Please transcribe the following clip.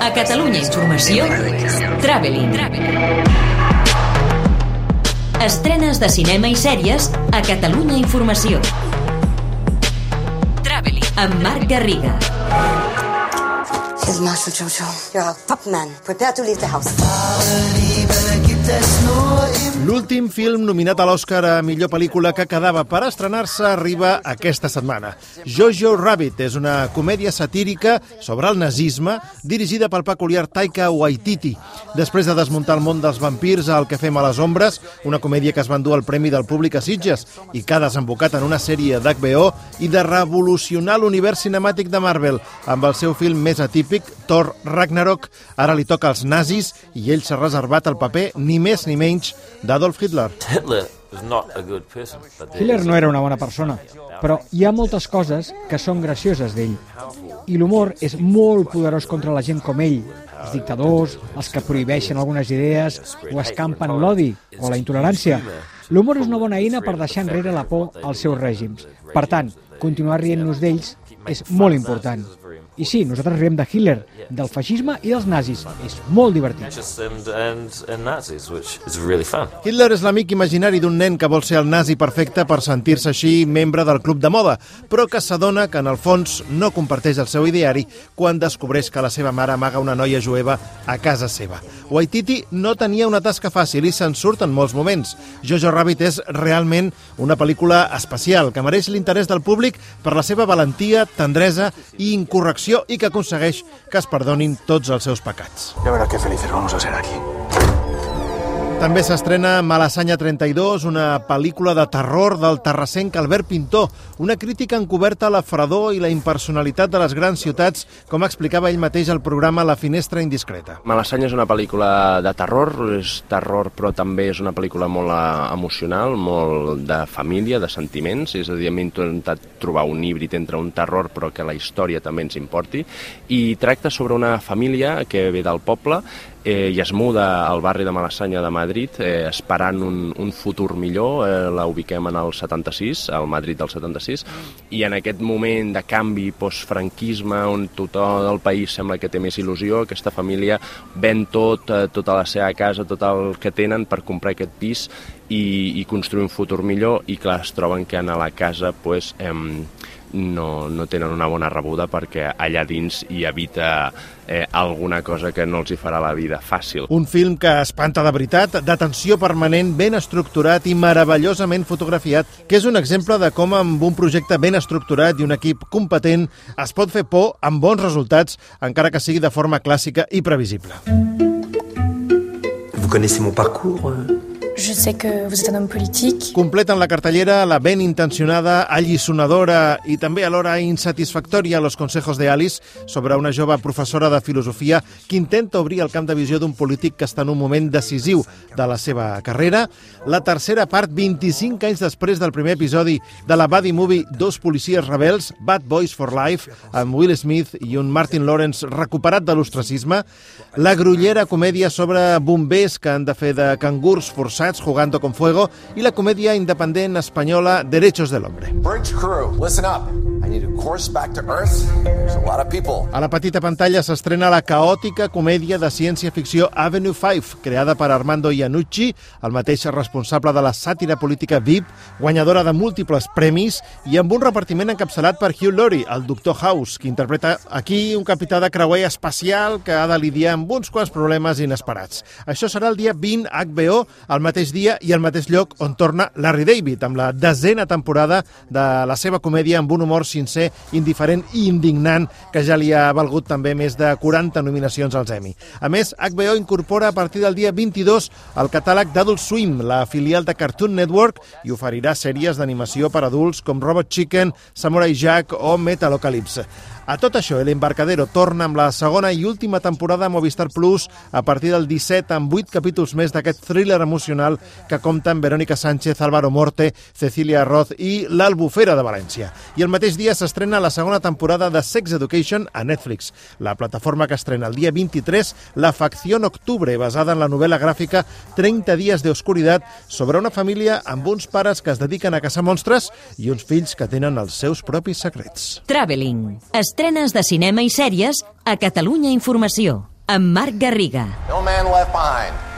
A Catalunya Informació, Traveling. Estrenes de cinema i sèries a Catalunya Informació. Traveling. Amb Marc Garriga. Here's Marshal Jojo. You're a top man. Prepare to leave the house. L'últim film nominat a l'Oscar a millor pel·lícula que quedava per estrenar-se arriba aquesta setmana. Jojo Rabbit és una comèdia satírica sobre el nazisme dirigida pel peculiar Taika Waititi. Després de desmuntar el món dels vampirs al que fem a les ombres, una comèdia que es va endur el Premi del Públic a Sitges i que ha desembocat en una sèrie d'HBO i de revolucionar l'univers cinemàtic de Marvel amb el seu film més atípic, Thor Ragnarok, ara li toca als nazis i ell s'ha reservat el paper ni més ni menys d'Adolf Hitler. Hitler was not a good person. But there Hitler no era una bona persona, però hi ha moltes coses que són gracioses d'ell. I l'humor és molt poderós contra la gent com ell, els dictadors, els que prohibeixen algunes idees o escampen l'odi o la intolerància. L'humor és una bona eina per deixar enrere la por als seus règims. Per tant, continuar rient-nos d'ells és molt important. I sí, nosaltres riem de Hitler, del feixisme i dels nazis. És molt divertit. Hitler és l'amic imaginari d'un nen que vol ser el nazi perfecte per sentir-se així membre del club de moda, però que s'adona que en el fons no comparteix el seu ideari quan descobreix que la seva mare amaga una noia jueva a casa seva. Waititi no tenia una tasca fàcil i se'n surt en molts moments. Jojo Rabbit és realment una pel·lícula especial que mereix l'interès del públic per la seva valentia, tendresa i incorrecció i que aconsegueix que es perdonin tots els seus pecats. Ya verás qué felices vamos a ser aquí. També s'estrena Malassanya 32, una pel·lícula de terror del terrassenc Albert Pintó, una crítica encoberta a la fredor i la impersonalitat de les grans ciutats, com explicava ell mateix al programa La Finestra Indiscreta. Malassanya és una pel·lícula de terror, és terror però també és una pel·lícula molt eh, emocional, molt de família, de sentiments, és a dir, hem intentat trobar un híbrid entre un terror però que la història també ens importi, i tracta sobre una família que ve del poble eh, i es muda al barri de Malassanya de Madrid eh, esperant un, un futur millor, eh, la ubiquem en el 76, al Madrid del 76, i en aquest moment de canvi postfranquisme on tothom del país sembla que té més il·lusió, aquesta família ven tot, eh, tota la seva casa, tot el que tenen per comprar aquest pis i, i construir un futur millor. I clar, es troben que en la casa pues, em, no, no tenen una bona rebuda perquè allà dins hi habita eh, alguna cosa que no els hi farà la vida fàcil. Un film que espanta de veritat, d'atenció permanent, ben estructurat i meravellosament fotografiat, que és un exemple de com amb un projecte ben estructurat i un equip competent es pot fer por amb bons resultats, encara que sigui de forma clàssica i previsible. Vous connaissez mon parcours euh Je sais que vous êtes un homme politique. Completen la cartellera la ben intencionada, allisonadora i també alhora insatisfactòria Los consejos de Alice sobre una jove professora de filosofia que intenta obrir el camp de visió d'un polític que està en un moment decisiu de la seva carrera. La tercera part, 25 anys després del primer episodi de la buddy movie Dos policies rebels, Bad Boys for Life, amb Will Smith i un Martin Lawrence recuperat de l'ostracisme. La grullera comèdia sobre bombers que han de fer de cangurs forçats jugando con fuego i la comèdia independent espanyola Derechos del Hombre. A la petita pantalla s'estrena la caòtica comèdia de ciència-ficció Avenue 5, creada per Armando Iannucci, el mateix responsable de la sàtira política VIP, guanyadora de múltiples premis i amb un repartiment encapçalat per Hugh Laurie, el Doctor House, que interpreta aquí un capità de creuer espacial que ha de lidiar amb uns quants problemes inesperats. Això serà el dia 20 HBO, al mateix dia i al mateix lloc on torna Larry David, amb la desena temporada de la seva comèdia amb un humor sincer, indiferent i indignant que ja li ha valgut també més de 40 nominacions als Emmy. A més, HBO incorpora a partir del dia 22 el catàleg d'Adult Swim, la filial de Cartoon Network, i oferirà sèries d'animació per adults com Robot Chicken, Samurai Jack o Metalocalypse. A tot això, El Embarcadero torna amb la segona i última temporada a Movistar Plus a partir del 17 amb 8 capítols més d'aquest thriller emocional que compten Verónica Sánchez, Álvaro Morte, Cecilia Roth i l'Albufera de València. I el mateix dia s'estrena la segona temporada de Sex Education a Netflix, la plataforma que estrena el dia 23 La Facció Octubre, basada en la novel·la gràfica 30 dies de sobre una família amb uns pares que es dediquen a caçar monstres i uns fills que tenen els seus propis secrets. Traveling. Estrenes de cinema i sèries a Catalunya Informació. amb Marc Garriga. No man left behind.